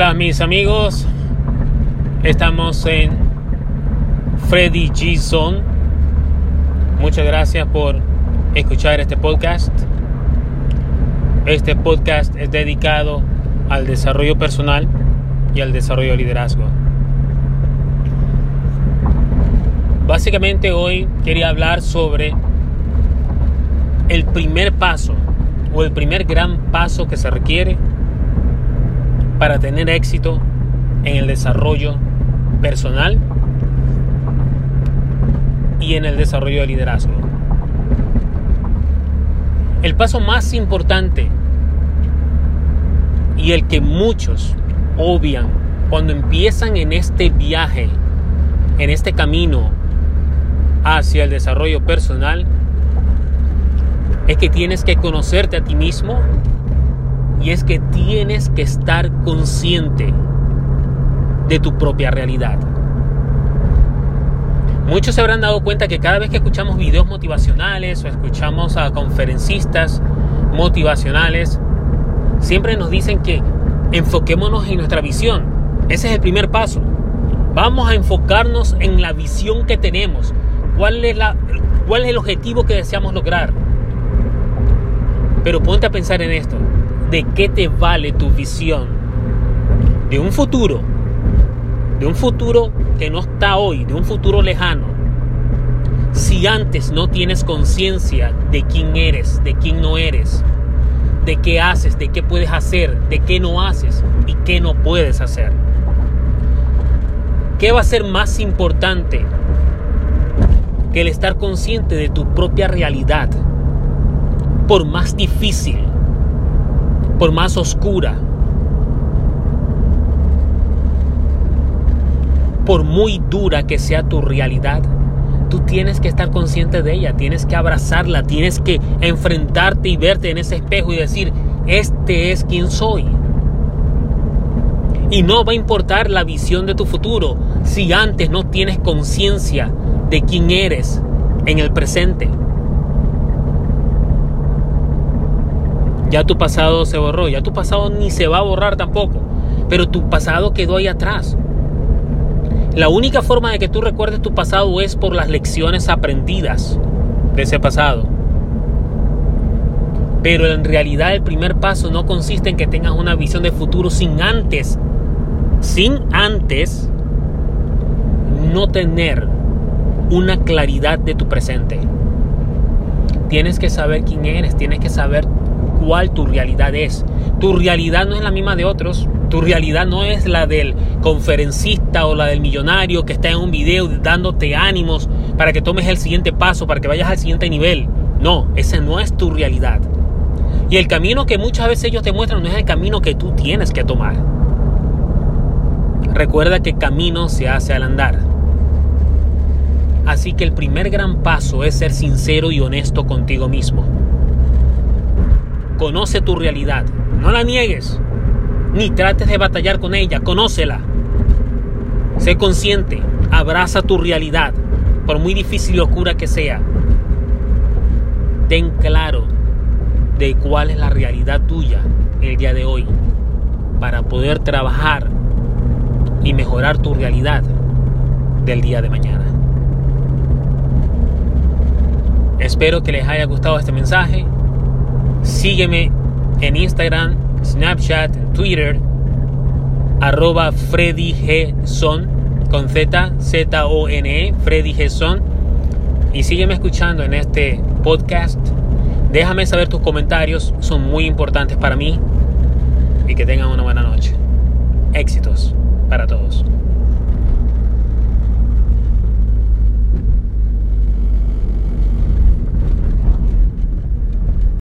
Hola mis amigos, estamos en Freddy G Zone. Muchas gracias por escuchar este podcast. Este podcast es dedicado al desarrollo personal y al desarrollo de liderazgo. Básicamente hoy quería hablar sobre el primer paso o el primer gran paso que se requiere para tener éxito en el desarrollo personal y en el desarrollo de liderazgo. El paso más importante y el que muchos obvian cuando empiezan en este viaje, en este camino hacia el desarrollo personal, es que tienes que conocerte a ti mismo y es que tienes que estar consciente de tu propia realidad. Muchos se habrán dado cuenta que cada vez que escuchamos videos motivacionales o escuchamos a conferencistas motivacionales, siempre nos dicen que enfoquémonos en nuestra visión. Ese es el primer paso. Vamos a enfocarnos en la visión que tenemos. ¿Cuál es, la, cuál es el objetivo que deseamos lograr? Pero ponte a pensar en esto de qué te vale tu visión de un futuro, de un futuro que no está hoy, de un futuro lejano, si antes no tienes conciencia de quién eres, de quién no eres, de qué haces, de qué puedes hacer, de qué no haces y qué no puedes hacer. ¿Qué va a ser más importante que el estar consciente de tu propia realidad? Por más difícil por más oscura, por muy dura que sea tu realidad, tú tienes que estar consciente de ella, tienes que abrazarla, tienes que enfrentarte y verte en ese espejo y decir, este es quien soy. Y no va a importar la visión de tu futuro si antes no tienes conciencia de quién eres en el presente. Ya tu pasado se borró, ya tu pasado ni se va a borrar tampoco, pero tu pasado quedó ahí atrás. La única forma de que tú recuerdes tu pasado es por las lecciones aprendidas de ese pasado. Pero en realidad el primer paso no consiste en que tengas una visión de futuro sin antes, sin antes no tener una claridad de tu presente. Tienes que saber quién eres, tienes que saber tu realidad es. Tu realidad no es la misma de otros. Tu realidad no es la del conferencista o la del millonario que está en un video dándote ánimos para que tomes el siguiente paso, para que vayas al siguiente nivel. No, esa no es tu realidad. Y el camino que muchas veces ellos te muestran no es el camino que tú tienes que tomar. Recuerda que camino se hace al andar. Así que el primer gran paso es ser sincero y honesto contigo mismo. Conoce tu realidad. No la niegues. Ni trates de batallar con ella. Conócela. Sé consciente. Abraza tu realidad. Por muy difícil y oscura que sea. Ten claro de cuál es la realidad tuya el día de hoy. Para poder trabajar y mejorar tu realidad del día de mañana. Espero que les haya gustado este mensaje. Sígueme en Instagram, Snapchat, Twitter, arroba Freddy G. Son, con Z, Z-O-N-E, Freddy G. Son. Y sígueme escuchando en este podcast. Déjame saber tus comentarios, son muy importantes para mí. Y que tengan una buena noche. Éxitos para todos.